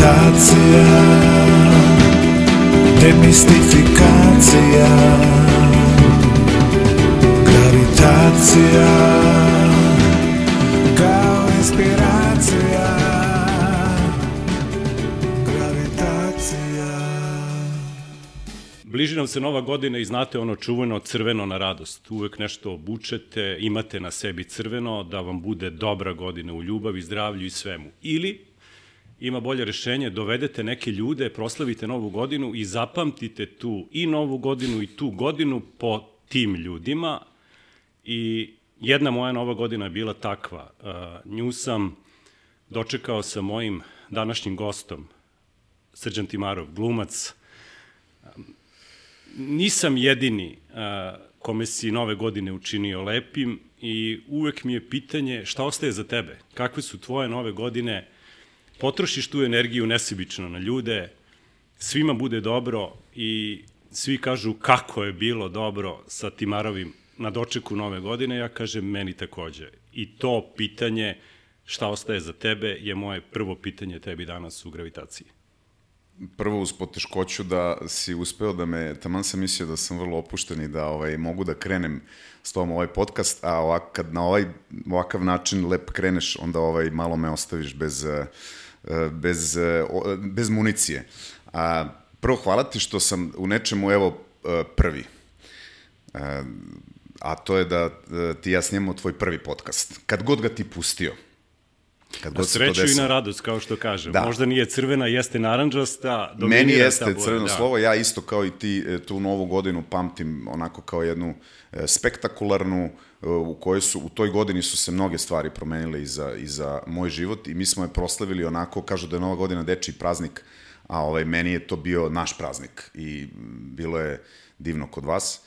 Gravitacija Demistifikacija Gravitacija Kao inspiracija Gravitacija Bliži nam se nova godina i znate ono čuveno crveno na radost. Uvek nešto obučete, imate na sebi crveno da vam bude dobra godina u ljubavi, zdravlju i svemu. Ili ima bolje rešenje, dovedete neke ljude, proslavite novu godinu i zapamtite tu i novu godinu i tu godinu po tim ljudima. I jedna moja nova godina je bila takva. Uh, nju sam dočekao sa mojim današnjim gostom, Srđan Timarov, glumac. Um, nisam jedini uh, kome si nove godine učinio lepim i uvek mi je pitanje šta ostaje za tebe? Kakve su tvoje nove godine? Potrošiš tu energiju nesebično na ljude, svima bude dobro i svi kažu kako je bilo dobro sa Timarovim na dočeku nove godine, ja kažem meni takođe. I to pitanje šta ostaje za tebe je moje prvo pitanje tebi danas u gravitaciji. Prvo uz poteškoću da si uspeo da me, taman sam mislio da sam vrlo opušten i da ovaj, mogu da krenem s tom ovaj podcast, a ovak, kad na ovaj, ovakav način lep kreneš, onda ovaj, malo me ostaviš bez, uh, bez, e, bez municije. A, prvo, hvala ti što sam u nečemu, evo, e, prvi. A to je da ti ja snimamo tvoj prvi podcast. Kad god ga ti pustio. Kad na sreću i na radost, kao što kažem. Da. Možda nije crvena, jeste naranđasta. Meni jeste crveno da. slovo, ja isto kao i ti tu novu godinu pamtim onako kao jednu spektakularnu, uh, u kojoj su, u toj godini su se mnoge stvari promenile i za, i za moj život i mi smo je proslavili onako, kažu da je Nova godina dečiji praznik, a ovaj, meni je to bio naš praznik i bilo je divno kod vas.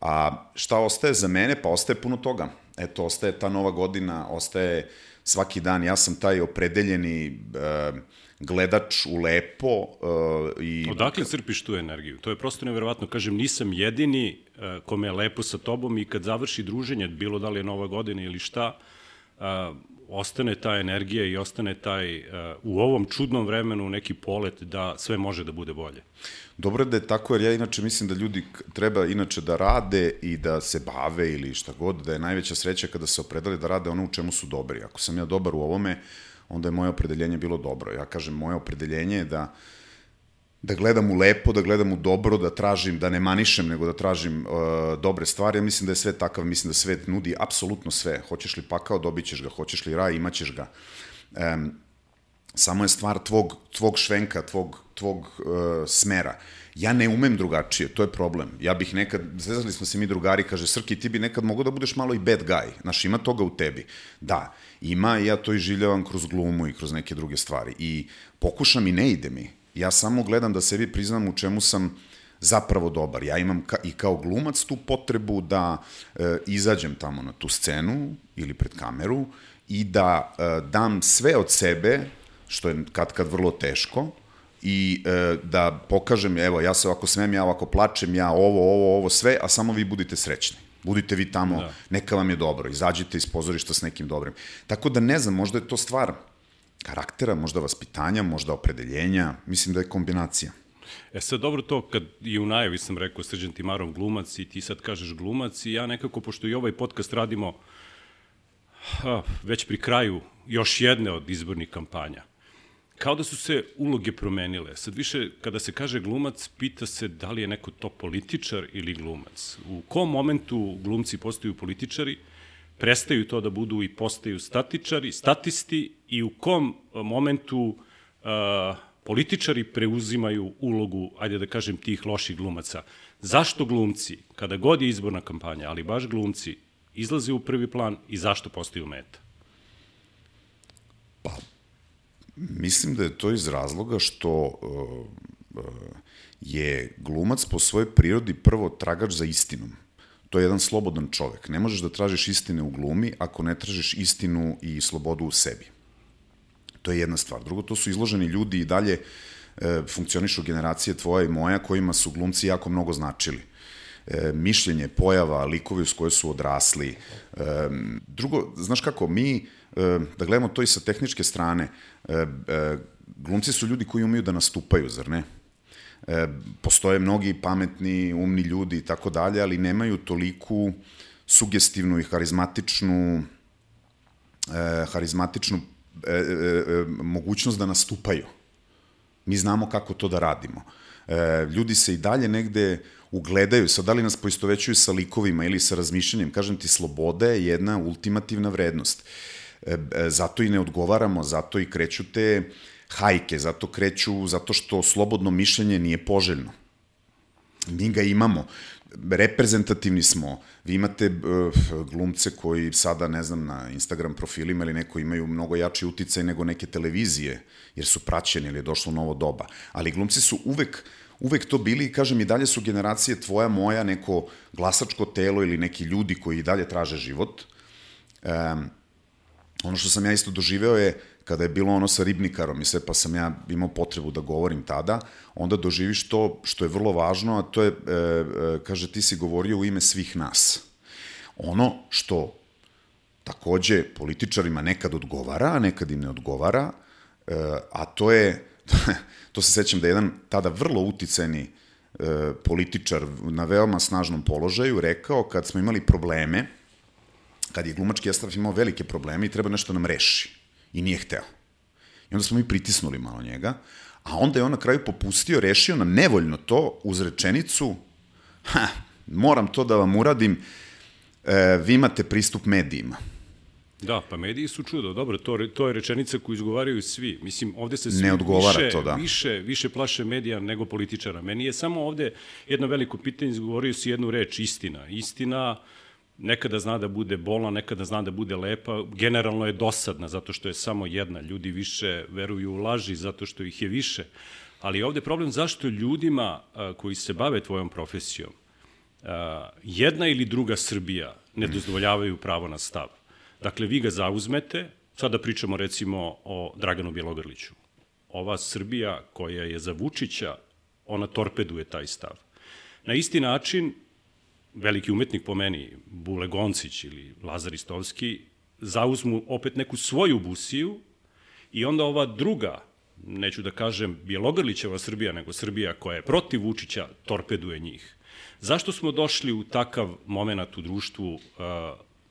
A šta ostaje za mene? Pa ostaje puno toga. Eto, ostaje ta nova godina, ostaje svaki dan. Ja sam taj opredeljeni uh, gledač u lepo uh, i... Odakle crpiš tu energiju? To je prosto neverovatno. Kažem, nisam jedini uh, kome je lepo sa tobom i kad završi druženje, bilo da li je nova godina ili šta, uh, ostane ta energija i ostane taj, uh, u ovom čudnom vremenu, neki polet da sve može da bude bolje. Dobro da je tako, jer ja inače mislim da ljudi treba inače da rade i da se bave ili šta god, da je najveća sreća kada se opredali da rade ono u čemu su dobri. Ako sam ja dobar u ovome, onda je moje opredeljenje bilo dobro. Ja kažem, moje opredeljenje je da da gledam u lepo, da gledam u dobro, da tražim, da ne manišem, nego da tražim uh, dobre stvari. Ja mislim da je svet takav, mislim da svet nudi apsolutno sve. Hoćeš li pakao, dobit ćeš ga. Hoćeš li raj, imaćeš ga. Um, samo je stvar tvog, tvog švenka, tvog, tvog uh, smera. Ja ne umem drugačije, to je problem. Ja bih nekad, zvezali smo se mi drugari, kaže, Srki, ti bi nekad mogo da budeš malo i bad guy. Znaš, ima toga u tebi. Da, ima i ja to iživljavam kroz glumu i kroz neke druge stvari. I pokušam i ne ide mi. Ja samo gledam da sebi priznam u čemu sam zapravo dobar. Ja imam ka, i kao glumac tu potrebu da e, izađem tamo na tu scenu ili pred kameru i da e, dam sve od sebe, što je kad kad vrlo teško, i e, da pokažem, evo, ja se ovako smem, ja ovako plačem, ja ovo, ovo, ovo, sve, a samo vi budite srećni. Budite vi tamo, da. neka vam je dobro, izađite iz pozorišta s nekim dobrim. Tako da ne znam, možda je to stvar karaktera, možda vaspitanja, možda opredeljenja, mislim da je kombinacija. E sad dobro to, kad i u najavi sam rekao Srđan Timarov glumac i ti sad kažeš glumac i ja nekako, pošto i ovaj podcast radimo a, već pri kraju još jedne od izbornih kampanja, kao da su se uloge promenile. Sad više, kada se kaže glumac, pita se da li je neko to političar ili glumac. U kom momentu glumci postaju političari, prestaju to da budu i postaju statičari, statisti i u kom momentu uh, političari preuzimaju ulogu, ajde da kažem, tih loših glumaca. Zašto glumci, kada god je izborna kampanja, ali baš glumci, izlaze u prvi plan i zašto postaju meta? Pa, Mislim da je to iz razloga što uh, uh, je glumac po svojoj prirodi prvo tragač za istinom. To je jedan slobodan čovek. Ne možeš da tražiš istine u glumi ako ne tražiš istinu i slobodu u sebi. To je jedna stvar. Drugo, to su izloženi ljudi i dalje e, funkcionišu generacije tvoja i moja kojima su glumci jako mnogo značili e, mišljenje, pojava, likovi s koje su odrasli. E, drugo, znaš kako, mi, e, da gledamo to i sa tehničke strane, e, glumci su ljudi koji umeju da nastupaju, zar ne? E, postoje mnogi pametni, umni ljudi i tako dalje, ali nemaju toliku sugestivnu i harizmatičnu e, harizmatičnu e, e, e, mogućnost da nastupaju. Mi znamo kako to da radimo. E, ljudi se i dalje negde ugledaju, sad da li nas poistovećuju sa likovima ili sa razmišljanjem, kažem ti, sloboda je jedna ultimativna vrednost. E, zato i ne odgovaramo, zato i kreću te hajke, zato kreću, zato što slobodno mišljenje nije poželjno. Mi ga imamo reprezentativni smo. Vi imate glumce koji sada, ne znam, na Instagram profilima ili neko imaju mnogo jači uticaj nego neke televizije, jer su praćeni ili je došlo novo doba. Ali glumci su uvek uvek to bili kažem i dalje su generacije tvoja, moja, neko glasačko telo ili neki ljudi koji i dalje traže život. Um, ono što sam ja isto doživeo je kada je bilo ono sa ribnikarom i sve, pa sam ja imao potrebu da govorim tada, onda doživiš to što je vrlo važno, a to je, e, e, kaže, ti si govorio u ime svih nas. Ono što takođe političarima nekad odgovara, a nekad im ne odgovara, e, a to je, to se sećam da je jedan tada vrlo uticajni e, političar na veoma snažnom položaju rekao kad smo imali probleme, kad je glumački Estraf imao velike probleme i treba nešto nam reši i nije hteo. I onda smo mi pritisnuli malo njega, a onda je on na kraju popustio, rešio nam nevoljno to uz rečenicu ha, moram to da vam uradim, e, vi imate pristup medijima. Da, pa mediji su čudo, dobro, to, to je rečenica koju izgovaraju svi. Mislim, ovde se svi ne odgovara više, to, da. više, više plaše medija nego političara. Meni je samo ovde jedno veliko pitanje, izgovorio si jednu reč, istina. Istina, nekada zna da bude bolna, nekada zna da bude lepa, generalno je dosadna zato što je samo jedna. Ljudi više veruju u laži zato što ih je više. Ali ovde je problem zašto ljudima koji se bave tvojom profesijom jedna ili druga Srbija ne dozvoljavaju pravo na stav. Dakle, vi ga zauzmete, sada pričamo recimo o Draganu Bjelogrliću. Ova Srbija koja je za Vučića, ona torpeduje taj stav. Na isti način veliki umetnik po meni, Bule Goncić ili Lazar Istovski, zauzmu opet neku svoju busiju i onda ova druga, neću da kažem Bjelogrlićeva Srbija, nego Srbija koja je protiv Vučića, torpeduje njih. Zašto smo došli u takav moment u društvu uh,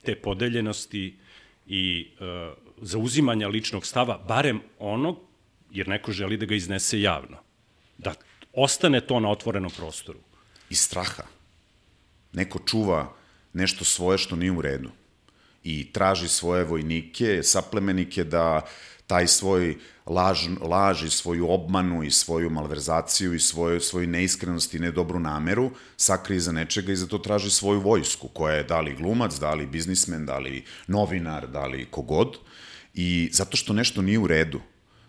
te podeljenosti i uh, zauzimanja ličnog stava, barem onog, jer neko želi da ga iznese javno. Da ostane to na otvorenom prostoru. Iz straha neko čuva nešto svoje što nije u redu i traži svoje vojnike, saplemenike da taj svoj laž, laž i svoju obmanu i svoju malverzaciju i svoju, svoju neiskrenost i nedobru nameru sakrije za nečega i za to traži svoju vojsku, koja je da li glumac, da li biznismen, da li novinar, da li kogod. I zato što nešto nije u redu,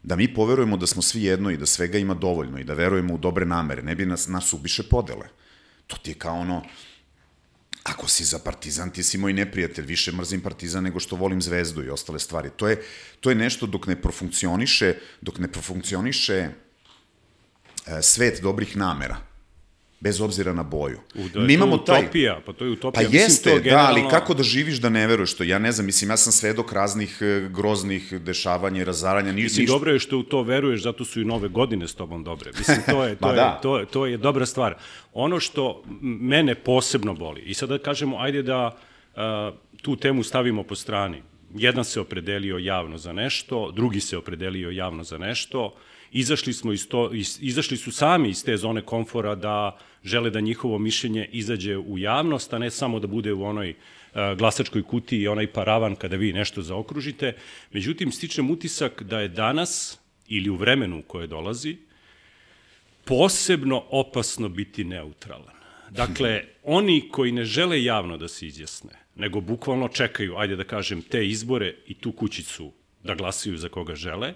da mi poverujemo da smo svi jedno i da svega ima dovoljno i da verujemo u dobre namere, ne bi nas, nas ubiše podele. To ti je kao ono, Ako si za Partizan, ti si moj neprijatelj, više mrzim Partizan nego što volim Zvezdu i ostale stvari. To je, to je nešto dok ne profunkcioniše, dok ne profunkcioniše e, svet dobrih namera bez obzira na boju. U, da, Mi imamo taj utopija, pa to je utopija. Pa Mislim, jeste, to generalno... da, ali kako da živiš da ne veruješ to? Ja ne znam, mislim, ja sam svedok raznih e, groznih dešavanja i razaranja. Ni, mislim, ništa... dobro je što u to veruješ, zato su i nove godine s tobom dobre. Mislim, to je, to, je, da. to, je, to je dobra stvar. Ono što mene posebno boli, i sada kažemo, ajde da uh, tu temu stavimo po strani. Jedan se opredelio javno za nešto, drugi se opredelio javno za nešto, izašli, smo iz to, iz, izašli su sami iz te zone komfora da žele da njihovo mišljenje izađe u javnost, a ne samo da bude u onoj uh, glasačkoj kutiji i onaj paravan kada vi nešto zaokružite. Međutim, stičem utisak da je danas ili u vremenu koje dolazi posebno opasno biti neutralan. Dakle, oni koji ne žele javno da se izjasne, nego bukvalno čekaju, ajde da kažem, te izbore i tu kućicu da glasaju za koga žele,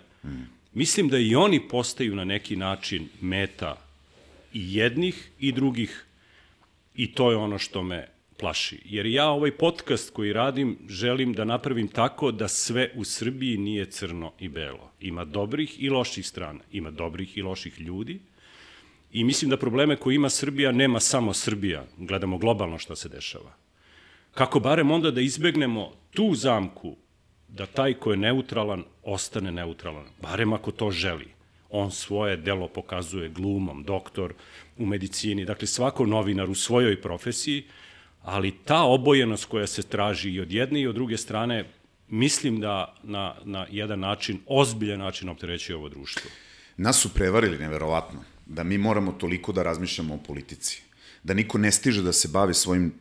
mislim da i oni postaju na neki način meta i jednih i drugih i to je ono što me plaši. Jer ja ovaj podcast koji radim želim da napravim tako da sve u Srbiji nije crno i belo. Ima dobrih i loših strana, ima dobrih i loših ljudi i mislim da probleme koje ima Srbija nema samo Srbija, gledamo globalno šta se dešava. Kako barem onda da izbegnemo tu zamku da taj ko je neutralan ostane neutralan, barem ako to želi. on svoje delo pokazuje glumom, doktor u medicini, dakle svako novinar u svojoj profesiji, ali ta obojenost koja se traži i od jedne i od druge strane, mislim da na, na jedan način, ozbiljan način opterećuje ovo društvo. Nas su prevarili neverovatno, da mi moramo toliko da razmišljamo o politici da niko ne stiže da se bavi svojim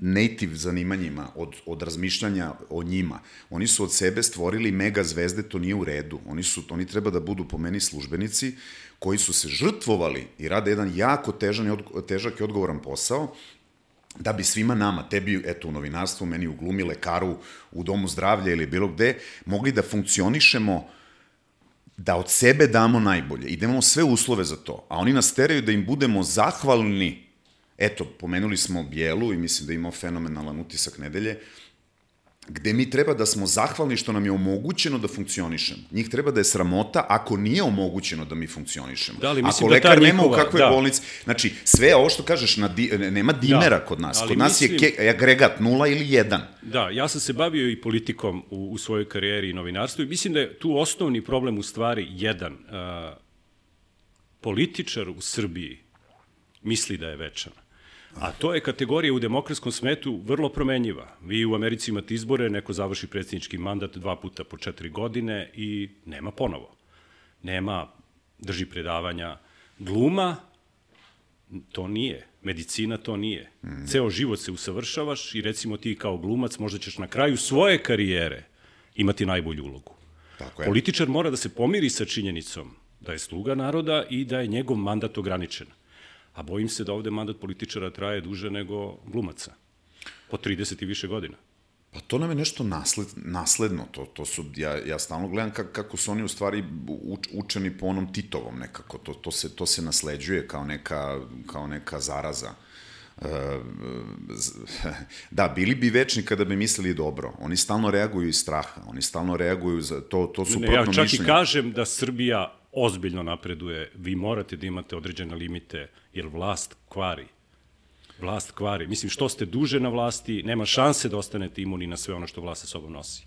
native zanimanjima od, od razmišljanja o njima. Oni su od sebe stvorili mega zvezde, to nije u redu. Oni, su, oni treba da budu po meni službenici koji su se žrtvovali i rade jedan jako težan težak i odgovoran posao da bi svima nama, tebi, eto, u novinarstvu, meni u glumi, lekaru, u domu zdravlja ili bilo gde, mogli da funkcionišemo da od sebe damo najbolje i da imamo sve uslove za to, a oni nas teraju da im budemo zahvalni. Eto, pomenuli smo Bijelu i mislim da imao fenomenalan utisak nedelje, gde mi treba da smo zahvalni što nam je omogućeno da funkcionišemo. Njih treba da je sramota ako nije omogućeno da mi funkcionišemo. Da, ali mislim ako da lekar ta nema njihova, u kakvoj da. bolnici, znači sve ovo što kažeš, na di, nema dimera Da, kod nas. ali Kod nas mislim- je ke, agregat nula ili jedan. Da, ja sam se bavio i politikom u, u svojoj karijeri i novinarstvu i mislim da je tu osnovni problem u stvari jedan. Uh, političar u Srbiji misli da je večan. A to je kategorija u demokratskom svetu vrlo promenjiva. Vi u Americi imate izbore, neko završi predsjednički mandat dva puta po četiri godine i nema ponovo. Nema, drži predavanja. Gluma, to nije. Medicina to nije. Mm. Ceo život se usavršavaš i recimo ti kao glumac možda ćeš na kraju svoje karijere imati najbolju ulogu. Tako je. Političar mora da se pomiri sa činjenicom da je sluga naroda i da je njegov mandat ograničen. A bojim se da ovde mandat političara traje duže nego glumaca. Po 30 i više godina. Pa to nam je nešto nasled, nasledno, to, to su, ja, ja stalno gledam kako, kako su oni u stvari uč, učeni po onom Titovom nekako, to, to, se, to se nasleđuje kao neka, kao neka zaraza. E, z- da, bili bi večni kada bi mislili dobro. Oni stalno reaguju iz straha, oni stalno reaguju za to, to su Ne, ja čak mišljenje. i kažem da Srbija ozbiljno napreduje. Vi morate da imate određene limite, jer vlast kvari. Vlast kvari. Mislim, što ste duže na vlasti, nema šanse da ostanete imuni na sve ono što vlast sa sobom nosi.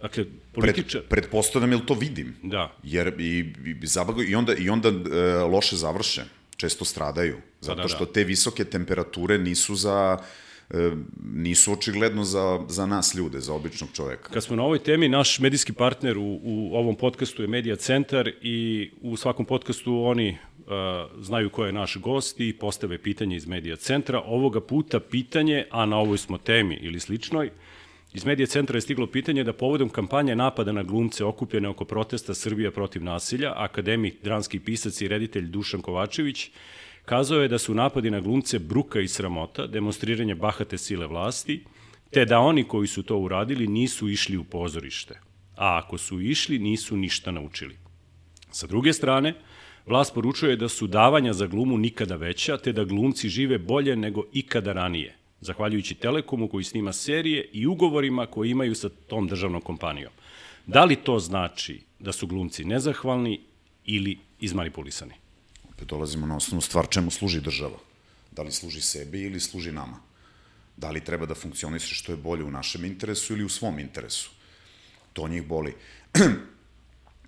Dakle, političar... Pred, pretpostavljam ili to vidim. Da. Jer i, i, zabaguju, i onda, i onda e, loše završe. Često stradaju. Zato da, da. što te visoke temperature nisu za nisu očigledno za, za nas ljude, za običnog čoveka. Kad smo na ovoj temi, naš medijski partner u, u ovom podcastu je Media Centar i u svakom podcastu oni uh, znaju ko je naš gost i postave pitanje iz Media Centra. Ovoga puta pitanje, a na ovoj smo temi ili sličnoj, iz Media Centra je stiglo pitanje da povodom kampanje napada na glumce okupljene oko protesta Srbija protiv nasilja, akademik, dranski pisac i reditelj Dušan Kovačević kazao je da su napadi na glumce bruka i sramota, demonstriranje bahate sile vlasti, te da oni koji su to uradili nisu išli u pozorište. A ako su išli, nisu ništa naučili. Sa druge strane, vlast poručuje da su davanja za glumu nikada veća, te da glumci žive bolje nego ikada ranije, zahvaljujući Telekomu koji snima serije i ugovorima koje imaju sa tom državnom kompanijom. Da li to znači da su glumci nezahvalni ili izmanipulisani? Opet dolazimo na osnovnu stvar čemu služi država. Da li služi sebi ili služi nama. Da li treba da funkcioniše što je bolje u našem interesu ili u svom interesu. To njih boli.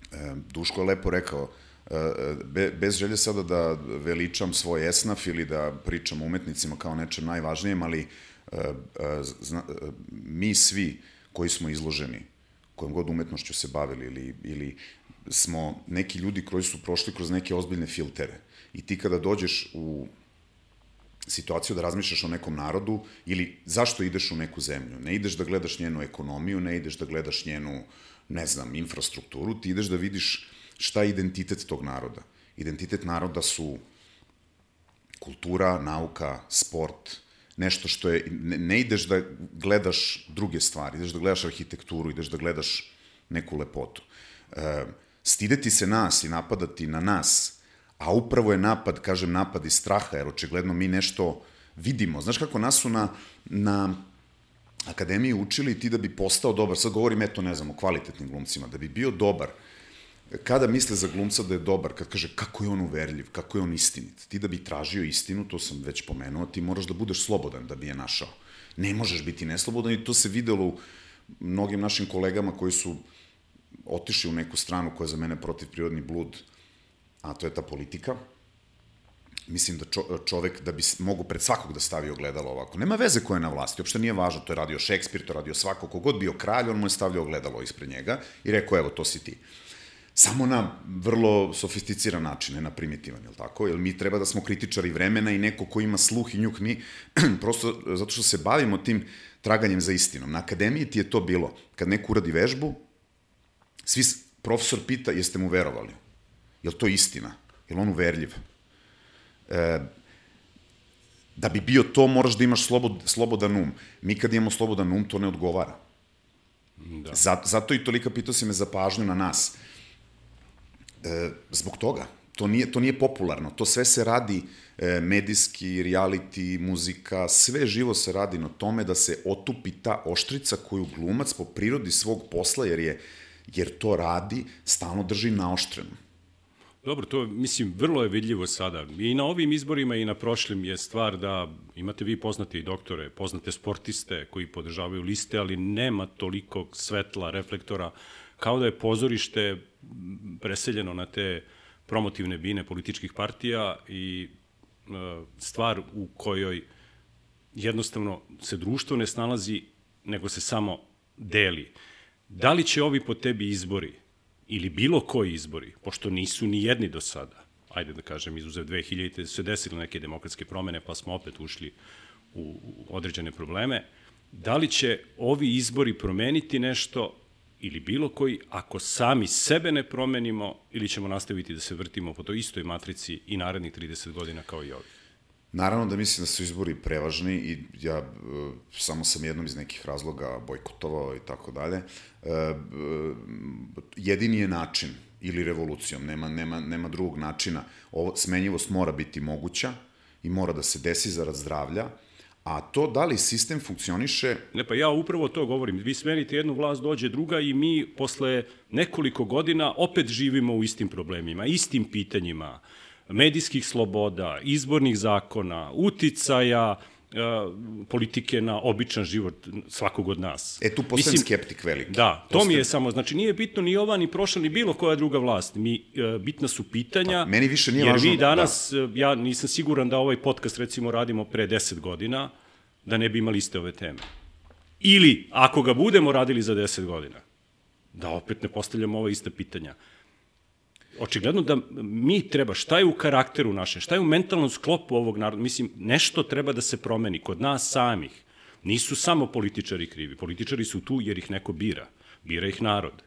E, Duško je lepo rekao, e, be, bez želje sada da veličam svoj esnaf ili da pričam umetnicima kao nečem najvažnijem, ali e, mi svi koji smo izloženi, kojom god umetnošću se bavili ili, ili smo neki ljudi koji su prošli kroz neke ozbiljne filtere. I ti kada dođeš u situaciju da razmišljaš o nekom narodu ili zašto ideš u neku zemlju. Ne ideš da gledaš njenu ekonomiju, ne ideš da gledaš njenu, ne znam, infrastrukturu, ti ideš da vidiš šta je identitet tog naroda. Identitet naroda su kultura, nauka, sport, nešto što je, ne, ne ideš da gledaš druge stvari, ideš da gledaš arhitekturu, ideš da gledaš neku lepotu. E, stideti se nas i napadati na nas, a upravo je napad, kažem napad iz straha, jer očigledno mi nešto vidimo. Znaš kako nas su na, na akademiji učili ti da bi postao dobar, sad govorim eto ne znam o kvalitetnim glumcima, da bi bio dobar, kada misle za glumca da je dobar, kad kaže kako je on uverljiv, kako je on istinit, ti da bi tražio istinu, to sam već pomenuo, ti moraš da budeš slobodan da bi je našao. Ne možeš biti neslobodan i to se videlo u mnogim našim kolegama koji su otišli u neku stranu koja je za mene protiv prirodni blud, a to je ta politika, mislim da čo, čovek da bi mogu pred svakog da stavi ogledalo ovako. Nema veze ko je na vlasti, uopšte nije važno, to je radio Šekspir, to je radio svako, kogod bio kralj, on mu je stavljao ogledalo ispred njega i rekao, evo, to si ti. Samo na vrlo sofisticiran način, ne na primitivan, je li tako? Jer mi treba da smo kritičari vremena i neko ko ima sluh i njuh, mi prosto zato što se bavimo tim traganjem za istinom. Na akademiji ti je to bilo. Kad neko uradi vežbu, svi, profesor pita, jeste mu verovali? Je li to istina? Je li on uverljiv? E, da bi bio to, moraš da imaš slobod, slobodan um. Mi kad imamo slobodan um, to ne odgovara. Da. Zato, zato i tolika pitao si me za pažnju na nas. E, zbog toga. To nije, to nije popularno. To sve se radi e, medijski, reality, muzika, sve živo se radi na tome da se otupi ta oštrica koju glumac po prirodi svog posla, jer, je, jer to radi, stalno drži naoštrenu. Dobro, to mislim vrlo je vidljivo sada. I na ovim izborima i na prošlim je stvar da imate vi poznate i doktore, poznate sportiste koji podržavaju liste, ali nema toliko svetla, reflektora, kao da je pozorište preseljeno na te promotivne bine političkih partija i e, stvar u kojoj jednostavno se društvo ne snalazi, nego se samo deli. Da li će ovi po tebi izbori ili bilo koji izbori, pošto nisu ni jedni do sada, ajde da kažem, izuzev 2000. su se desile neke demokratske promene, pa smo opet ušli u određene probleme, da li će ovi izbori promeniti nešto ili bilo koji, ako sami sebe ne promenimo, ili ćemo nastaviti da se vrtimo po toj istoj matrici i narednih 30 godina kao i ovi? Naravno da mislim da su izbori prevažni i ja e, samo sam jednom iz nekih razloga bojkotovao i tako dalje. E, jedini je način ili revolucijom, nema, nema, nema drugog načina. Ovo, smenjivost mora biti moguća i mora da se desi zarad zdravlja, a to da li sistem funkcioniše, Ne, pa ja upravo to govorim. Vi smenite jednu vlast, dođe druga i mi posle nekoliko godina opet živimo u istim problemima, istim pitanjima, medijskih sloboda, izbornih zakona, uticaja, e, politike na običan život svakog od nas. e tu postajem skeptik veliki. Da, to mi je samo, znači nije bitno ni ova, ni prošla, ni bilo koja druga vlast. Mi, e, bitna su pitanja. Pa, meni više nije jer važno- vi danas, e, ja nisam siguran da ovaj podcast recimo radimo pre 10 godina, da ne bi imali iste ove teme. Ili, ako ga budemo radili za 10 godina, da opet ne postavljamo ova ista pitanja. Očigledno da mi treba, šta je u karakteru našem, šta je u mentalnom sklopu ovog naroda, mislim, nešto treba da se promeni kod nas samih. Nisu samo političari krivi, političari su tu jer ih neko bira, bira ih narod.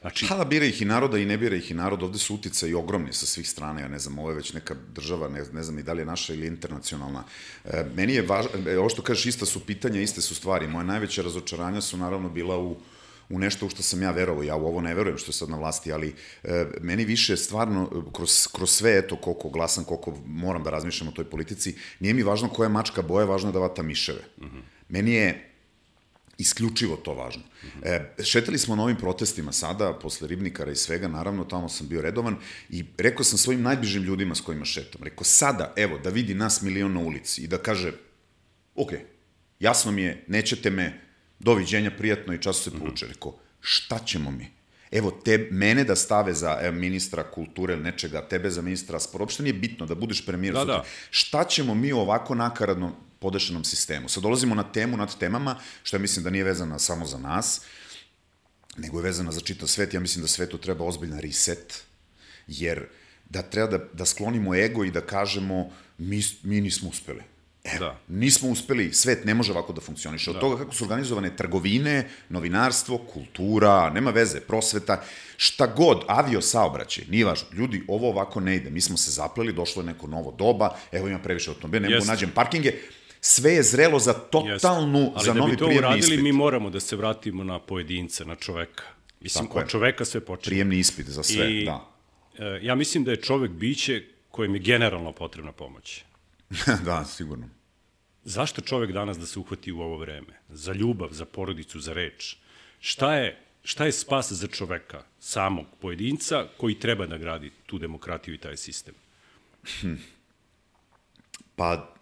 Znači, Pa da bira ih i naroda i ne bira ih i narod, ovde su utice i ogromni sa svih strana, ja ne znam, ovo je već neka država, ne, ne znam ni da li je naša ili internacionalna. E, meni je važno, e, ovo što kažeš, ista su pitanja, iste su stvari. Moje najveće razočaranja su naravno bila u u nešto u što sam ja verovao, ja u ovo ne verujem što je sad na vlasti, ali e, meni više stvarno, e, kroz, kroz sve, eto, koliko glasam, koliko moram da razmišljam o toj politici, nije mi važno koja je mačka boja, važno je da vata miševe. Mm -hmm. Meni je isključivo to važno. E, šetali smo na ovim protestima sada, posle Ribnikara i svega, naravno, tamo sam bio redovan i rekao sam svojim najbližim ljudima s kojima šetam, rekao sada, evo, da vidi nas milion na ulici i da kaže, ok, jasno mi je, nećete me, doviđenja, prijatno i času se povuče. Rekao, šta ćemo mi? Evo, te, mene da stave za evo, ministra kulture ili nečega, tebe za ministra spora, uopšte nije bitno da budeš premijer. Da, sutra. da. Šta ćemo mi u ovako nakaradno podešenom sistemu? Sad dolazimo na temu nad temama, što ja mislim da nije vezana samo za nas, nego je vezana za čitav svet. Ja mislim da svetu treba ozbiljna reset, jer da treba da, da sklonimo ego i da kažemo mi, mi nismo uspeli. Evo, Da. nismo uspeli, svet ne može ovako da funkcioniše. Od da. toga kako su organizovane trgovine, novinarstvo, kultura, nema veze, prosveta, šta god, avio saobraćaj, nije važno. Ljudi, ovo ovako ne ide. Mi smo se zapleli, došlo je neko novo doba, evo ima previše automobila, ne mogu nađem parkinge. Sve je zrelo za Jeste. totalnu, Ali za da novi bi to prijemni uradili, ispit. mi moramo da se vratimo na pojedinca, na čoveka. Mislim, Tako je. od čoveka sve počinje. Prijemni ispit za sve, I, da. e, ja mislim da je čovek biće kojem je generalno potrebna pomoć. da, sigurno. Zašto čovek danas da se uhvati u ovo vreme? Za ljubav, za porodicu, za reč. Šta je, šta je spas za čoveka, samog pojedinca, koji treba da gradi tu demokratiju i taj sistem? Pa,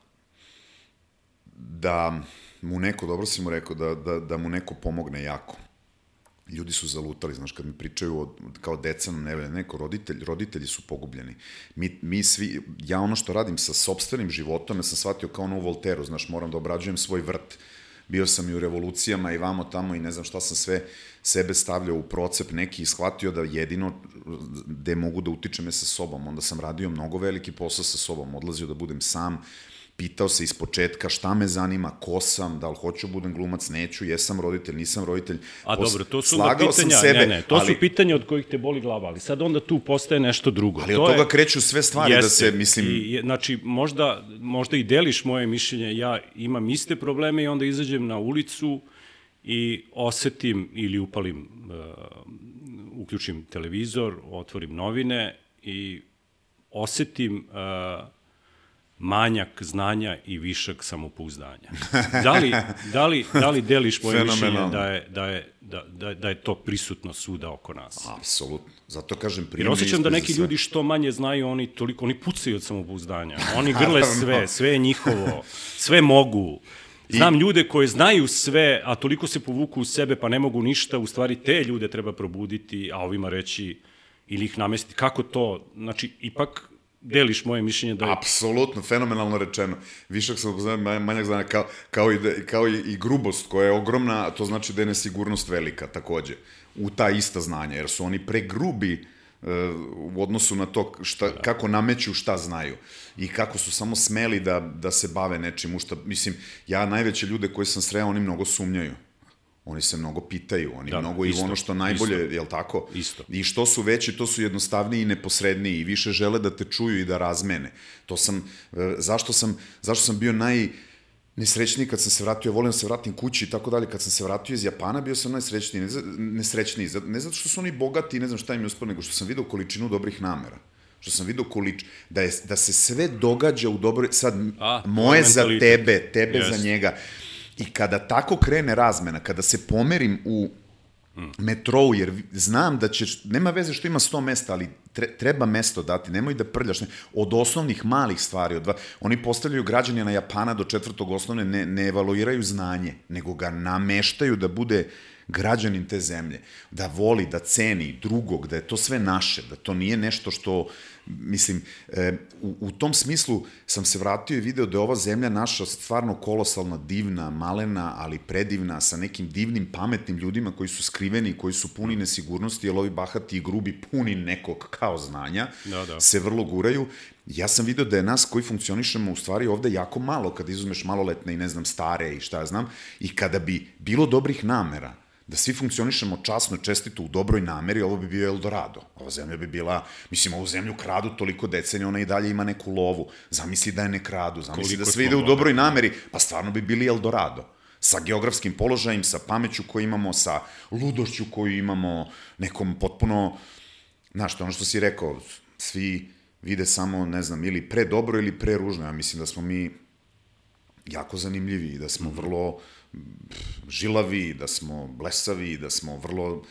da mu neko, dobro si mu rekao, da, da, da mu neko pomogne jako. Ljudi su zalutali, znaš, kad mi pričaju od, kao deca nam ne velja, neko roditelj, roditelji su pogubljeni. Mi, mi svi, ja ono što radim sa sobstvenim životom, ja sam shvatio kao ono u Volteru, znaš, moram da obrađujem svoj vrt. Bio sam i u revolucijama i vamo tamo i ne znam šta sam sve sebe stavljao u procep neki i shvatio da jedino gde mogu da utičem je sa sobom. Onda sam radio mnogo veliki posao sa sobom, odlazio da budem sam, pitao se iz početka šta me zanima, ko sam, da li hoću da budem glumac, neću, jesam roditelj, nisam roditelj. A Pos- dobro, to su slagao pitanja, sebe, ne, ne, to ali, su pitanja od kojih te boli glava, ali sad onda tu postaje nešto drugo. ali to od toga je, kreću sve stvari da se, mislim, I, znači, možda, možda i deliš moje mišljenje, ja imam iste probleme i onda izađem na ulicu i osetim ili upalim, uh, uključim televizor, otvorim novine i osetim uh, manjak znanja i višak samopouzdanja. Da li, da li, da li deliš moje mišljenje da je, da, je, da, da, da je to prisutno svuda oko nas? apsolutno. Zato kažem, Jer primjer osjećam da neki ljudi što manje znaju, oni toliko, oni pucaju od samopouzdanja. Oni grle sve, sve je njihovo, sve mogu. Znam ljude koje znaju sve, a toliko se povuku u sebe pa ne mogu ništa, u stvari te ljude treba probuditi, a ovima reći ili ih namestiti. Kako to? Znači, ipak deliš moje mišljenje da je Apsolutno, fenomenalno rečeno. Višak sam upoznao, manjak znanja, kao, kao, i, da, kao i, i grubost koja je ogromna, to znači da je nesigurnost velika takođe, u ta ista znanja, jer su oni pregrubi e, u odnosu na to šta, kako nameću šta znaju i kako su samo smeli da, da se bave nečim u šta, mislim, ja najveće ljude koje sam sreo, oni mnogo sumnjaju. Oni se mnogo pitaju, oni Da, mnogo i isto, ono što najbolje, isto. jel tako? Isto. I što su veći, to su jednostavniji i neposredniji i više žele da te čuju i da razmene. To sam, e, zašto sam, zašto sam bio naj nesrećniji kad sam se vratio, volim da se vratim kući i tako dalje, kad sam se vratio iz Japana, bio sam najsrećniji, ne, za- nesrećniji, ne zato što su oni bogati i ne znam šta im je uspalo, nego što sam video količinu dobrih namera što sam video količ, da, je, da se sve događa u dobroj, sad A, moje za tebe, tebe Jeste. za njega. I kada tako krene razmena, kada se pomerim u metrou, jer znam da ćeš, nema veze što ima 100 mesta, ali tre, treba mesto dati, nemoj da prljaš, ne, od osnovnih malih stvari, od dva, oni postavljaju građanina Japana do četvrtog osnovne, ne, ne evaluiraju znanje, nego ga nameštaju da bude građanin te zemlje, da voli, da ceni drugog, da je to sve naše, da to nije nešto što, mislim, e, u, u tom smislu sam se vratio i video da je ova zemlja naša stvarno kolosalna, divna, malena, ali predivna, sa nekim divnim, pametnim ljudima koji su skriveni, koji su puni nesigurnosti, jer ovi bahati i grubi puni nekog kao znanja, Da, da. se vrlo guraju. Ja sam video da je nas koji funkcionišemo u stvari ovde jako malo, kada izuzmeš maloletne i ne znam stare i šta ja znam, i kada bi bilo dobrih namera, da svi funkcionišemo časno, čestito, u dobroj nameri, ovo bi bio Eldorado. Ova zemlja bi bila, mislim, ovu zemlju kradu toliko decenija, ona i dalje ima neku lovu. Zamisli da je ne kradu, zamisli Koliko da sve ide u dobroj nameri, pa stvarno bi bili Eldorado. Sa geografskim položajem, sa pameću koju imamo, sa ludošću koju imamo, nekom potpuno, znaš, to ono što si rekao, svi vide samo, ne znam, ili pre dobro ili pre ružno. Ja mislim da smo mi jako zanimljivi i da smo vrlo pff, žilavi, da smo blesavi, da smo vrlo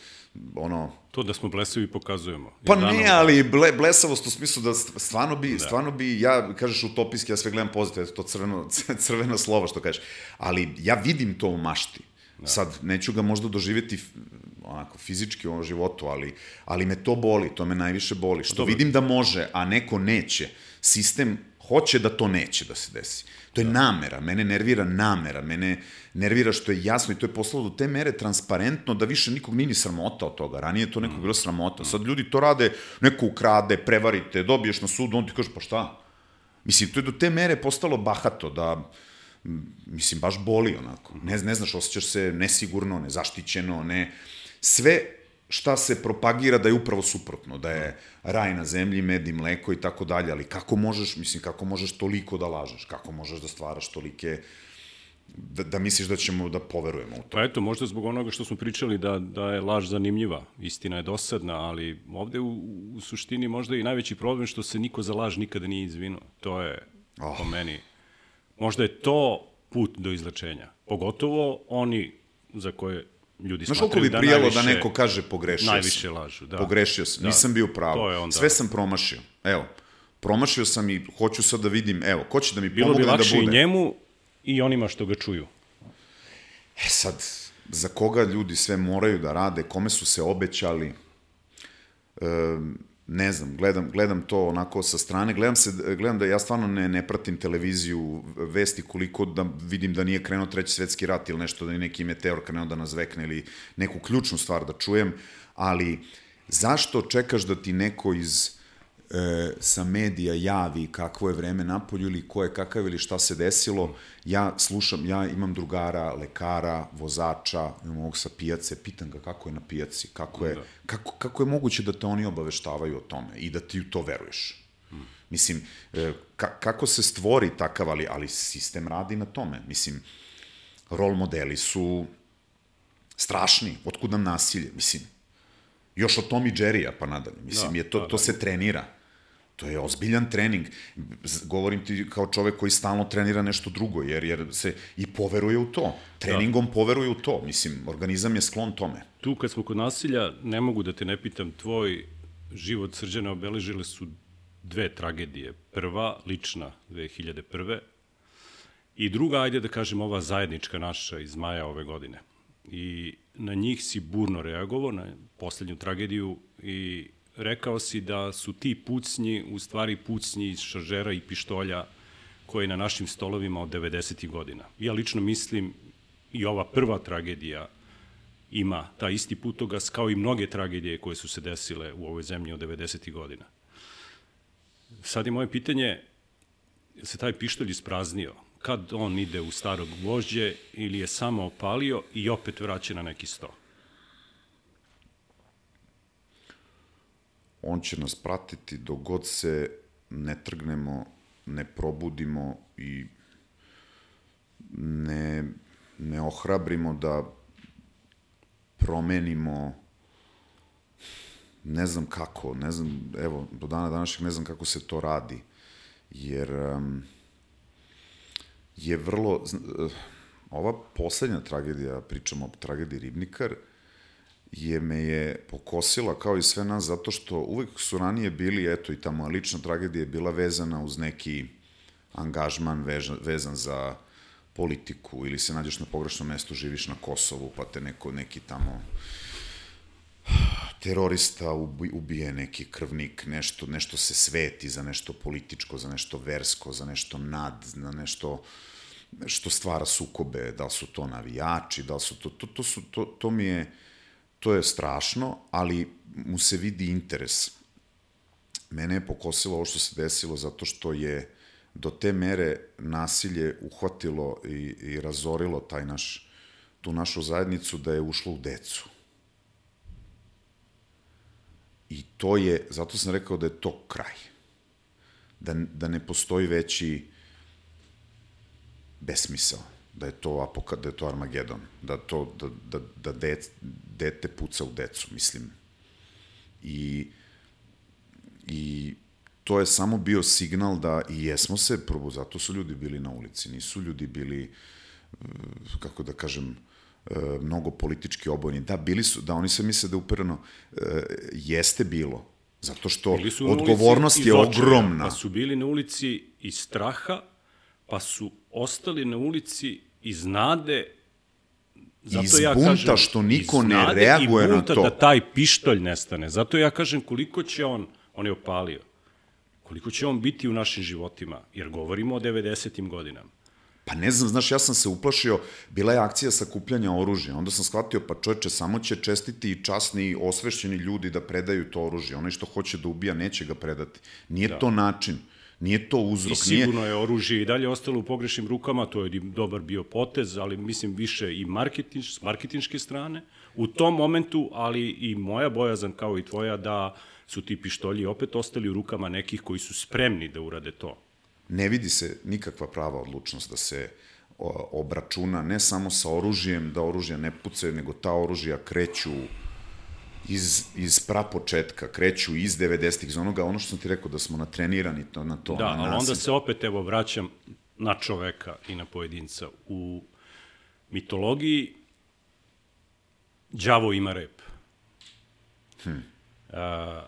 ono to da smo blesavi pokazujemo. Pa danom- ne, ali ble, blesavost u smislu da st- stvarno bi, da. stvarno bi, ja, kažeš utopijski, ja sve gledam pozitivno, to crveno, crveno slovo što kažeš, ali ja vidim to u mašti. Da. Sad, neću ga možda doživjeti onako fizički u ovom životu, ali, ali me to boli, to me najviše boli. Što Dobro. vidim da može, a neko neće. Sistem hoće da to neće da se desi. To je da. namera, mene nervira namera, mene nervira što je jasno i to je poslalo do te mere transparentno da više nikog nije ni sramota od toga. Ranije je to nekog bilo sramota. Sad ljudi to rade, neko ukrade, prevarite, dobiješ na sudu, on ti kaže pa šta? Mislim, to je do te mere postalo bahato da mislim, baš boli onako. Ne, ne znaš, osjećaš se nesigurno, nezaštićeno, ne... Sve šta se propagira da je upravo suprotno, da je raj na zemlji, med i mleko i tako dalje, ali kako možeš, mislim, kako možeš toliko da lažeš, kako možeš da stvaraš tolike, da, da misliš da ćemo da poverujemo u to. Pa eto, možda zbog onoga što smo pričali da, da je laž zanimljiva, istina je dosadna, ali ovde u, u suštini možda i najveći problem što se niko za laž nikada nije izvinuo. To je, oh. po meni, možda je to put do izlečenja. Pogotovo oni za koje ljudi Znaš koliko bi da najviše, da neko kaže pogrešio najviše sam. lažu, da. Pogrešio sam, Da. nisam bio pravo. onda- Sve sam promašio. Evo, promašio sam i hoću sad da vidim, evo, ko će da mi Bilo bi pomogne da lakše bude. i njemu i onima što ga čuju. E sad, za koga ljudi sve moraju da rade, kome su se obećali, e, ne znam, gledam, gledam to onako sa strane, gledam, se, gledam da ja stvarno ne, ne pratim televiziju, vesti koliko da vidim da nije krenuo treći svetski rat ili nešto, da je neki meteor krenuo da nas vekne ili neku ključnu stvar da čujem, ali zašto čekaš da ti neko iz e, sa medija javi kakvo je vreme napolju ili ko je kakav ili šta se desilo, ja slušam, ja imam drugara, lekara, vozača, imam ovog sa pijace, pitam ga kako je na pijaci, kako je, da. kako, kako je moguće da te oni obaveštavaju o tome i da ti u to veruješ. Hmm. Mislim, e, ka, kako se stvori takav, ali, ali sistem radi na tome. Mislim, rol modeli su strašni, otkud nam nasilje, mislim, još od Tom i Jerrya pa nadalje. Mislim, da, je to, da, to da. se trenira. To je ozbiljan trening. Govorim ti kao čovek koji stalno trenira nešto drugo, jer, jer se i poveruje u to. Treningom da. poveruje u to. Mislim, organizam je sklon tome. Tu kad smo kod nasilja, ne mogu da te ne pitam, tvoj život srđane obeležile su dve tragedije. Prva, lična, 2001. I druga, ajde da kažem, ova zajednička naša iz maja ove godine. I na njih si burno reagovao, na poslednju tragediju i rekao si da su ti pucnji u stvari pucnji iz šaržera i pištolja koji na našim stolovima od 90. godina. Ja lično mislim i ova prva tragedija ima ta isti putogas kao i mnoge tragedije koje su se desile u ovoj zemlji od 90. godina. Sad je moje pitanje, je se taj pištolj ispraznio? Kad on ide u starog gvožđe ili je samo opalio i opet vraća na neki sto? On će nas pratiti dok god se ne trgnemo, ne probudimo i ne, ne ohrabrimo da promenimo ne znam kako, ne znam, evo, do dana današnjeg ne znam kako se to radi, jer um, je vrlo, uh, ova poslednja tragedija, pričamo o tragediji Ribnikar, uh, je me je pokosila kao i sve nas zato što uvek su ranije bili, eto i ta moja lična tragedija je bila vezana uz neki angažman vežan, vezan za politiku ili se nađeš na pogrešnom mestu, živiš na Kosovu pa te neko, neki tamo terorista ubije neki krvnik, nešto, nešto se sveti za nešto političko, za nešto versko, za nešto nad, za nešto što stvara sukobe, da li su to navijači, da li su to, to, to, su, to, to mi je, to je strašno, ali mu se vidi interes. Mene je pokosilo ovo što se desilo zato što je do te mere nasilje uhvatilo i, i razorilo taj naš, tu našu zajednicu da je ušlo u decu. I to je, zato sam rekao da je to kraj. Da, da ne postoji veći besmisao da je to apoka, da je to Armagedon, da to da da da dec, dete puca u decu, mislim. I i to je samo bio signal da i jesmo se probu, zato su ljudi bili na ulici, nisu ljudi bili eh, kako da kažem eh, mnogo politički obojeni. Da, bili su, da oni se misle da upereno eh, jeste bilo, zato što odgovornost je ogromna. Pa su bili na ulici iz straha, pa su ostali na ulici iz nade Zato iz ja bunta kažem, što niko ne reaguje na to. da taj pištolj nestane. Zato ja kažem koliko će on, on je opalio, koliko će on biti u našim životima, jer govorimo o 90. godinama. Pa ne znam, znaš, ja sam se uplašio, bila je akcija sakupljanja oružja, onda sam shvatio, pa čoveče, samo će čestiti i časni i osvešćeni ljudi da predaju to oružje. Onaj što hoće da ubija, neće ga predati. Nije da. to način. Nije to uzrok. I sigurno nije... je oružje i dalje ostalo u pogrešnim rukama, to je dobar bio potez, ali mislim više i marketinš, s marketinške strane u tom momentu, ali i moja bojazan kao i tvoja da su ti pištolji opet ostali u rukama nekih koji su spremni da urade to. Ne vidi se nikakva prava odlučnost da se obračuna ne samo sa oružjem, da oružja ne pucaju, nego ta oružja kreću iz, iz prapočetka, kreću iz 90-ih, iz onoga, ono što sam ti rekao, da smo natrenirani to, na to. Da, na ali onda se opet, evo, vraćam na čoveka i na pojedinca. U mitologiji đavo ima rep. Hmm. A,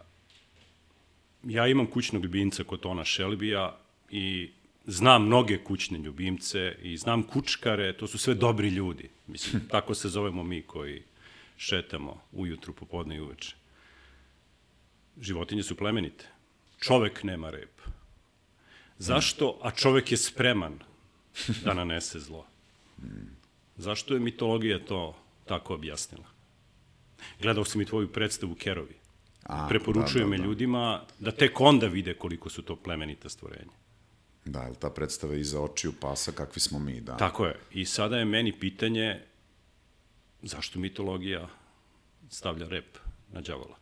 ja imam kućnog ljubimca kod Tona Šelbija i znam mnoge kućne ljubimce i znam kučkare, to su sve dobri ljudi. Mislim, tako se zovemo mi koji šetamo ujutru, popodne i uveče. Životinje su plemenite. Čovek nema rep. Zašto? A čovek je spreman da nanese zlo. Zašto je mitologija to tako objasnila? Gledao sam i tvoju predstavu Kerovi. A, Preporučujem da, je da, da. ljudima da tek onda vide koliko su to plemenita stvorenja. Da, jel ta predstava iza očiju pasa, kakvi smo mi, da. Tako je. I sada je meni pitanje zašto mitologija stavlja rep na đavola?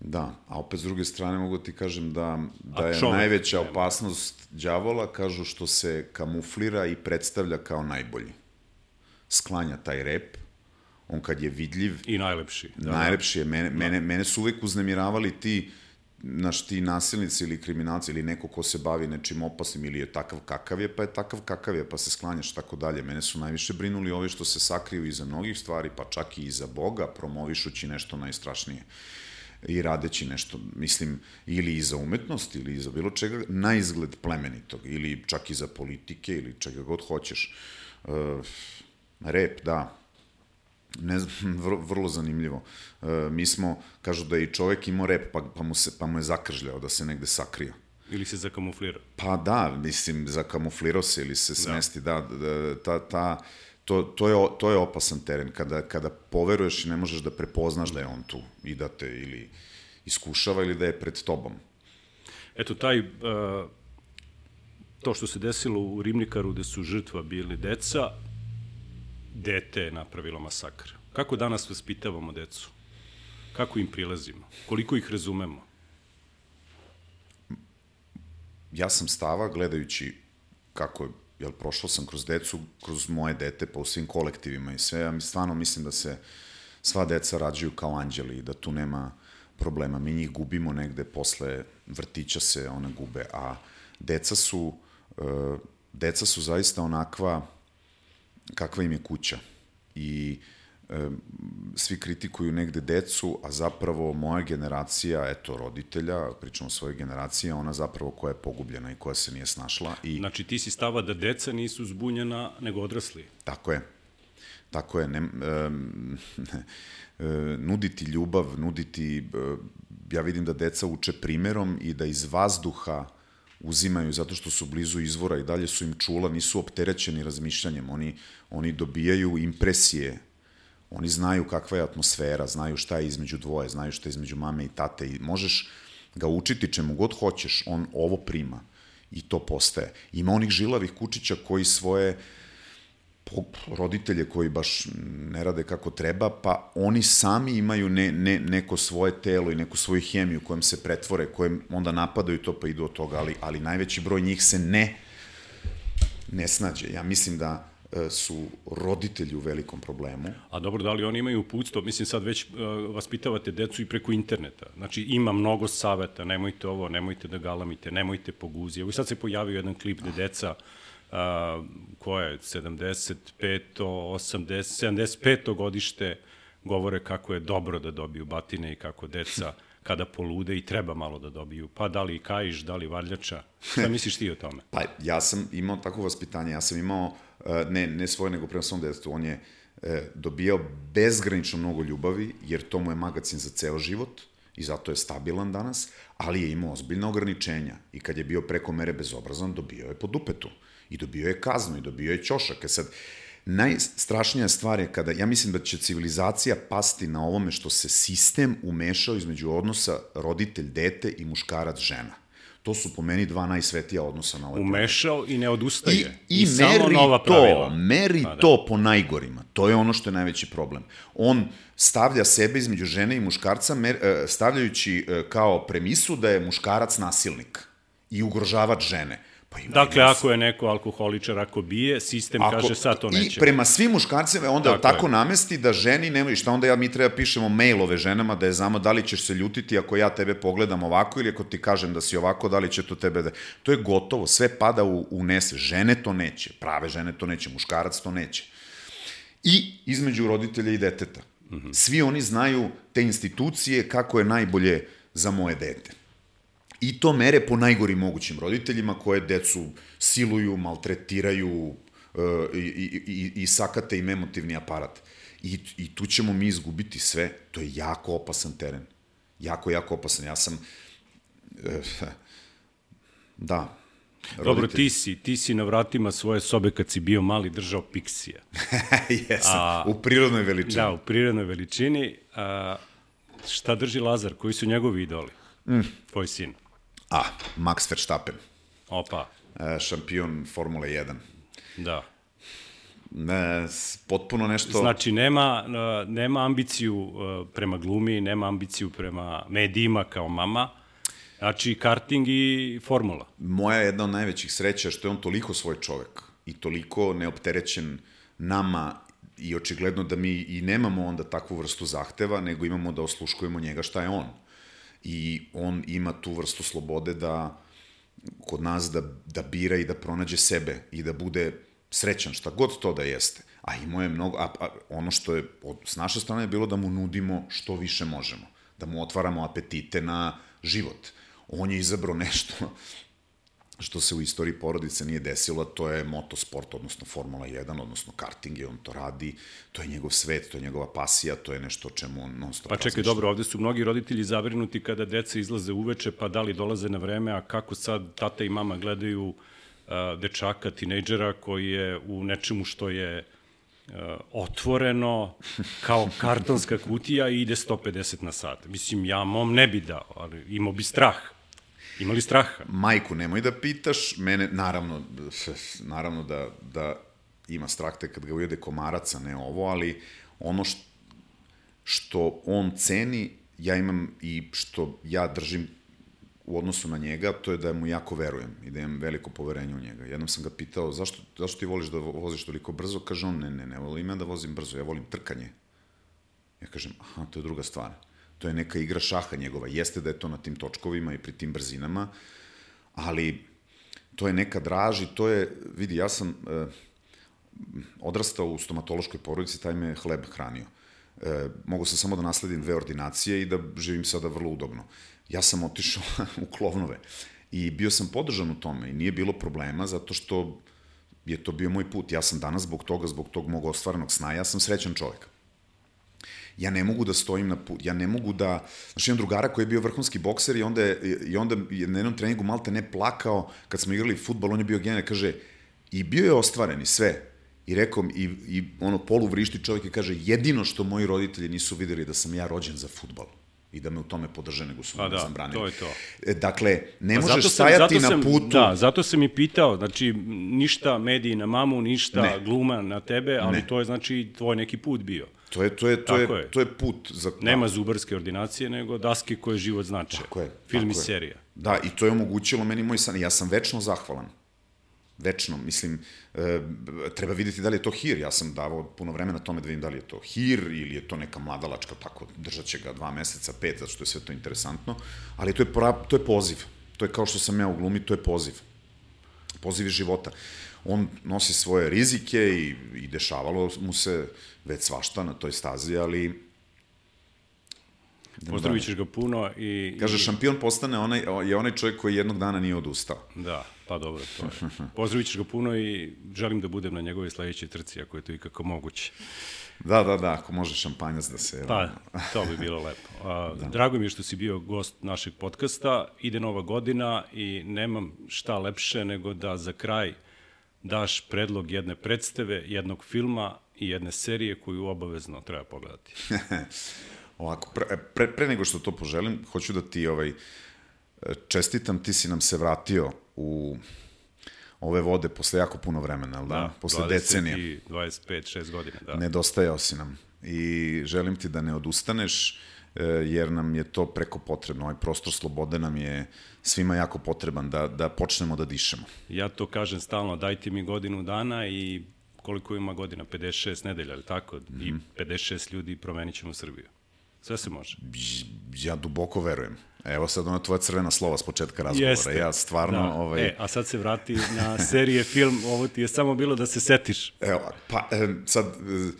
Da, a opet s druge strane mogu ti kažem da, da je najveća nema. opasnost đavola, kažu što se kamuflira i predstavlja kao najbolji. Sklanja taj rep, on kad je vidljiv, I najlepši. da, najlepši je, mene, mene, mene su uvek uznemiravali ti, naš ti nasilnici ili kriminalci ili neko ko se bavi nečim opasnim ili je takav kakav je, pa je takav kakav je, pa se sklanjaš tako dalje. Mene su najviše brinuli ovi što se sakriju iza mnogih stvari, pa čak i iza Boga, promovišući nešto najstrašnije i radeći nešto, mislim, ili iza umetnosti, ili iza bilo čega, na izgled plemenitog, ili čak iza politike, ili čega god hoćeš. E, rep, da, ne znam, vrlo, vrlo zanimljivo. E, mi smo, kažu da je i čovek imao rep, pa, pa, mu, se, pa mu je zakržljao da se negde sakrio. Ili se zakamuflira. Pa da, mislim, zakamuflirao se ili se smesti, da, da ta, ta, to, to, je, to je opasan teren, kada, kada poveruješ i ne možeš da prepoznaš da je on tu i da te ili iskušava ili da je pred tobom. Eto, taj, uh, to što se desilo u Rimnikaru gde su žrtva bili deca, dete je napravilo masakr. Kako danas vaspitavamo decu? Kako im prilazimo? Koliko ih razumemo? ja sam stava gledajući kako je, jel prošao sam kroz decu, kroz moje dete, pa u svim kolektivima i sve, ja mi stvarno mislim da se sva deca rađaju kao anđeli i da tu nema problema. Mi njih gubimo negde posle vrtića se one gube, a deca su, uh, deca su zaista onakva kakva im je kuća. I e, svi kritikuju negde decu, a zapravo moja generacija, eto, roditelja, pričamo o svojoj generaciji, ona zapravo koja je pogubljena i koja se nije snašla. I Znači, ti si stava da deca nisu zbunjena, nego odrasli. Tako je. Tako je. Ne, um, nuditi ljubav, nuditi... e, ja vidim da deca uče primerom i da iz vazduha uzimaju zato što su blizu izvora i dalje su im čula, nisu opterećeni razmišljanjem. Oni, oni dobijaju impresije Oni znaju kakva je atmosfera, znaju šta je između dvoje, znaju šta je između mame i tate i možeš ga učiti čemu god hoćeš, on ovo prima i to postaje. Ima onih žilavih kučića koji svoje po- roditelje koji baš ne rade kako treba, pa oni sami imaju ne, ne, neko svoje telo i neku svoju hemiju kojem se pretvore, kojem onda napadaju to pa idu od toga, ali, ali najveći broj njih se ne ne snađe. Ja mislim da e, su roditelji u velikom problemu. A dobro, da li oni imaju uputstvo? Mislim, sad već uh, vaspitavate decu i preko interneta. Znači, ima mnogo saveta, nemojte ovo, nemojte da galamite, nemojte po. Evo i sad se pojavio jedan klip gde deca koje je 75. 80, 75. godište govore kako je dobro da dobiju batine i kako deca kada polude i treba malo da dobiju. Pa da li kajiš, da li varljača. Šta misliš ti o tome? Pa ja sam imao takvo vaspitanje, ja sam imao, e, ne, ne svoje, nego prema svom detetu, on je e, dobijao bezgranično mnogo ljubavi, jer to mu je magacin za ceo život i zato je stabilan danas, ali je imao ozbiljna ograničenja i kad je bio preko mere bezobrazan, dobio je po dupetu i dobio je kaznu i dobio je ćošak. E sad, najstrašnija stvar je kada, ja mislim da će civilizacija pasti na ovome što se sistem umešao između odnosa roditelj-dete i muškarac-žena. To su po meni dva najsvetija odnosa na ovoj. Umešao i ne odustaje. I, i, samo meri nova to, pravila. meri Pa da. to po najgorima. To je ono što je najveći problem. On stavlja sebe između žene i muškarca, mer, e, stavljajući e, kao premisu da je muškarac nasilnik i ugrožavač žene. Pa ima Dakle, ima- ako je neko alkoholičar, ako bije, sistem Ako, kaže sad to neće. I prema svim muškarcima onda Tako tako, je. namesti da ženi nema i šta onda ja mi treba pišemo mailove ženama da je znamo da li ćeš se ljutiti ako ja tebe pogledam ovako ili ako ti kažem da si ovako, da li će to tebe da... To je gotovo, sve pada u, u nese. Žene to neće, prave žene to neće, muškarac to neće. I između roditelja i deteta. Svi oni znaju te institucije kako je najbolje za moje dete. I to mere po najgorim mogućim roditeljima koje decu siluju, maltretiraju e, i, i, i, i sakate im emotivni aparat. I, I tu ćemo mi izgubiti sve. To je jako opasan teren. Jako, jako opasan. Ja sam... E, da. Dobro, Roditelj- ti si, ti si na vratima svoje sobe kad si bio mali držao piksija. Jesam, A- u prirodnoj veličini. Da, u prirodnoj veličini. A, šta drži Lazar? Koji su njegovi idoli? Mm. Tvoj sin. A, Max Verstappen, Opa, e, šampion Formule 1. da. Ne, potpuno nešto... Znači, nema, a, nema ambiciju a, prema glumi, nema ambiciju prema medijima kao mama. Znači, karting i formula. moja jedna od najvećih sreća je što je on toliko svoj čovek i toliko neopterećen nama i očigledno da mi i nemamo onda takvu vrstu zahteva, nego imamo da osluškujemo njega šta je on. I on ima tu vrstu slobode da kod nas da, da bira i da pronađe sebe i da bude srećan, šta god to da jeste. A imao je mnogo, a, a ono što je od, s naše strane je bilo da mu nudimo što više možemo, da mu otvaramo apetite na život. On je izabrao nešto što se u istoriji porodice nije desilo, to je motosport, odnosno Formula 1, odnosno karting, i on to radi, to je njegov svet, to je njegova pasija, to je nešto o čemu on non stop Pa čekaj, razmišlja. dobro, ovde su mnogi roditelji zabrinuti kada deca izlaze uveče, pa da li dolaze na vreme, a kako sad tata i mama gledaju uh, dečaka, tinejdžera koji je u nečemu što je uh, otvoreno kao kartonska kutija i ide 150 na sat. Mislim, ja mom ne bi dao, ali imao bi strah. Imali straha? Majku nemoj da pitaš, mene, naravno, naravno da, da ima strah te kad ga ujede komarac, a ne ovo, ali ono što, što on ceni, ja imam i što ja držim u odnosu na njega, to je da mu jako verujem i da imam veliko poverenje u njega. Jednom sam ga pitao, zašto, zašto ti voliš da voziš toliko brzo? Kaže on, ne, ne, ne volim ja da vozim brzo, ja volim trkanje. Ja kažem, aha, to je druga stvar. To je neka igra šaha njegova. Jeste da je to na tim točkovima i pri tim brzinama, ali to je neka draž i to je, vidi, ja sam e, odrastao u stomatološkoj porodici, taj me hleb hranio. E, mogu sam samo da nasledim dve ordinacije i da živim sada vrlo udobno. Ja sam otišao u klovnove i bio sam podržan u tome i nije bilo problema zato što je to bio moj put. Ja sam danas zbog toga, zbog tog mog ostvarenog sna, ja sam srećan čovjek ja ne mogu da stojim na put, ja ne mogu da, znaš, imam drugara koji je bio vrhunski bokser i onda je, i onda je na jednom treningu malte ne plakao, kad smo igrali futbol, on je bio genijalni, kaže, i bio je ostvaren i sve, i rekao, i, i ono polu vrišti čovjek i kaže, jedino što moji roditelji nisu videli da sam ja rođen za futbol i da me u tome podrže, nego su Pa da, zabranili. to je to. E, Dakle, ne Pa možeš sam- stajati zato na sam- putu. Da, zato sam i pitao, znači ništa mediji na mamu, ništa Ne. gluma na tebe, ali Ne. to je znači tvoj neki put bio. To je, to je, to je, je. to je put za... Nema zubarske ordinacije, nego daske koje život znače. Tako je. Film i tako je. serija. Da, i to je omogućilo meni moj san. Ja sam večno zahvalan. Večno, mislim, e, treba videti da li je to hir. Ja sam davao puno vremena tome da vidim da li je to hir ili je to neka mladalačka, tako, držat će ga dva meseca, pet, zato što je sve to interesantno. Ali to je, pra, to je poziv. To je kao što sam ja u glumi, to je poziv. Poziv iz života. On nosi svoje rizike i, i dešavalo mu se već svašta na toj stazi, ali Pozdravit ćeš ga puno i... Kaže, i- šampion postane onaj, je onaj čovjek koji jednog dana nije odustao. Da, pa dobro, to je. Pozdravit ćeš ga puno i želim da budem na njegovoj sledećoj trci, ako je to ikako moguće. Da, da, da, ako može šampanjac da se... Pa, to bi bilo lepo. A, da. Drago mi je što si bio gost našeg podcasta. Ide nova godina i nemam šta lepše nego da za kraj daš predlog jedne predstave, jednog filma i jedne serije koju obavezno treba pogledati. Ovako, pre, pre, pre nego što to poželim, hoću da ti ovaj, čestitam, ti si nam se vratio u ove vode posle jako puno vremena, jel da? posle 20 decenija. i 25, 6 godina, da. Nedostajao si nam i želim ti da ne odustaneš, jer nam je to preko potrebno. Ovaj prostor slobode nam je svima jako potreban da, da počnemo da dišemo. Ja to kažem stalno, dajte mi godinu dana i koliko ima godina, 56 nedelja, ali tako? Mm -hmm. I 56 ljudi promenit ćemo Srbiju. Sve se može. Ja duboko verujem. Evo sad ona tvoja crvena slova s početka razgovora. Ja stvarno... da. Ovaj, E, a sad se vrati na serije, film, ovo ti je samo bilo da se setiš. Evo, pa e, sad, e,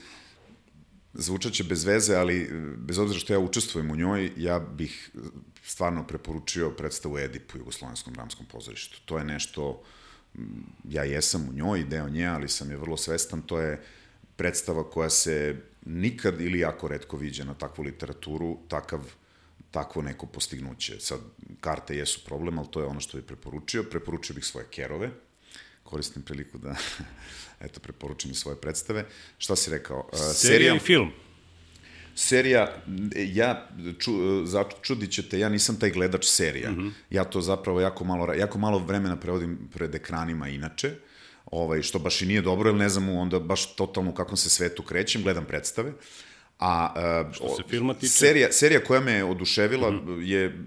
zvučaće bez veze, ali e, bez obzira što ja učestvujem u njoj, ja bih e, stvarno preporučio predstavu Edip u Jugoslovenskom dramskom pozorištu. To je nešto, ja jesam u njoj, deo nje, ali sam je vrlo svestan, to je predstava koja se nikad ili jako redko viđa na takvu literaturu, takav takvo neko postignuće. Sad, karte jesu problem, ali to je ono što bih preporučio. Preporučio bih svoje kerove, koristim priliku da eto, preporučim i svoje predstave. Šta si rekao? Uh, serija, serija i film. Serija, ja, ču, čudit ćete, ja nisam taj gledač serija. Mm -hmm. Ja to zapravo jako malo, jako malo vremena prevodim pred ekranima inače, ovaj, što baš i nije dobro, jer ne znam onda baš totalno u kakvom se svetu krećem, gledam predstave. A uh, što se filma tiče? Serija, serija koja me oduševila mm -hmm. je,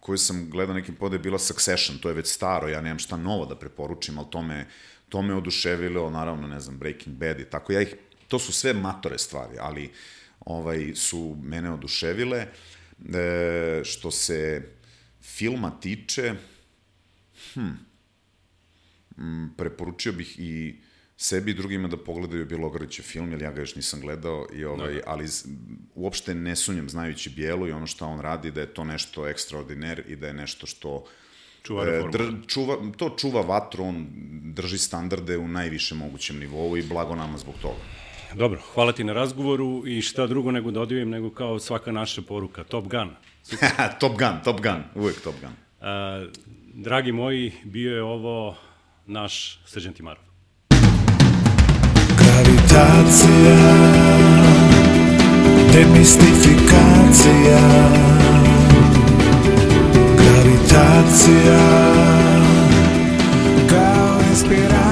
koju sam gledao nekim pode, bila Succession, to je već staro, ja nemam šta novo da preporučim, ali to me, to me oduševilo, naravno, ne znam, Breaking Bad i tako. Ja ih, to su sve matore stvari, ali ovaj, su mene oduševile. E, što se filma tiče, hm, m, preporučio bih i sebi i drugima da pogledaju Bjelogrlićev film, jer ja ga još nisam gledao, i ovaj, no. ali uopšte ne sunjam znajući Bijelu i ono što on radi, da je to nešto ekstraordiner i da je nešto što čuva, e, dr, čuva to čuva vatru, on drži standarde u najvišem mogućem nivou i blago nama zbog toga. Dobro, hvala ti na razgovoru i šta drugo nego da odivim nego kao svaka naša poruka, Top Gun. top Gun, Top Gun, uvek Top Gun. A, dragi moji, bio je ovo naš Srđan Timarov. Gravitacija Demistifikacija Gravitacija Kao inspiracija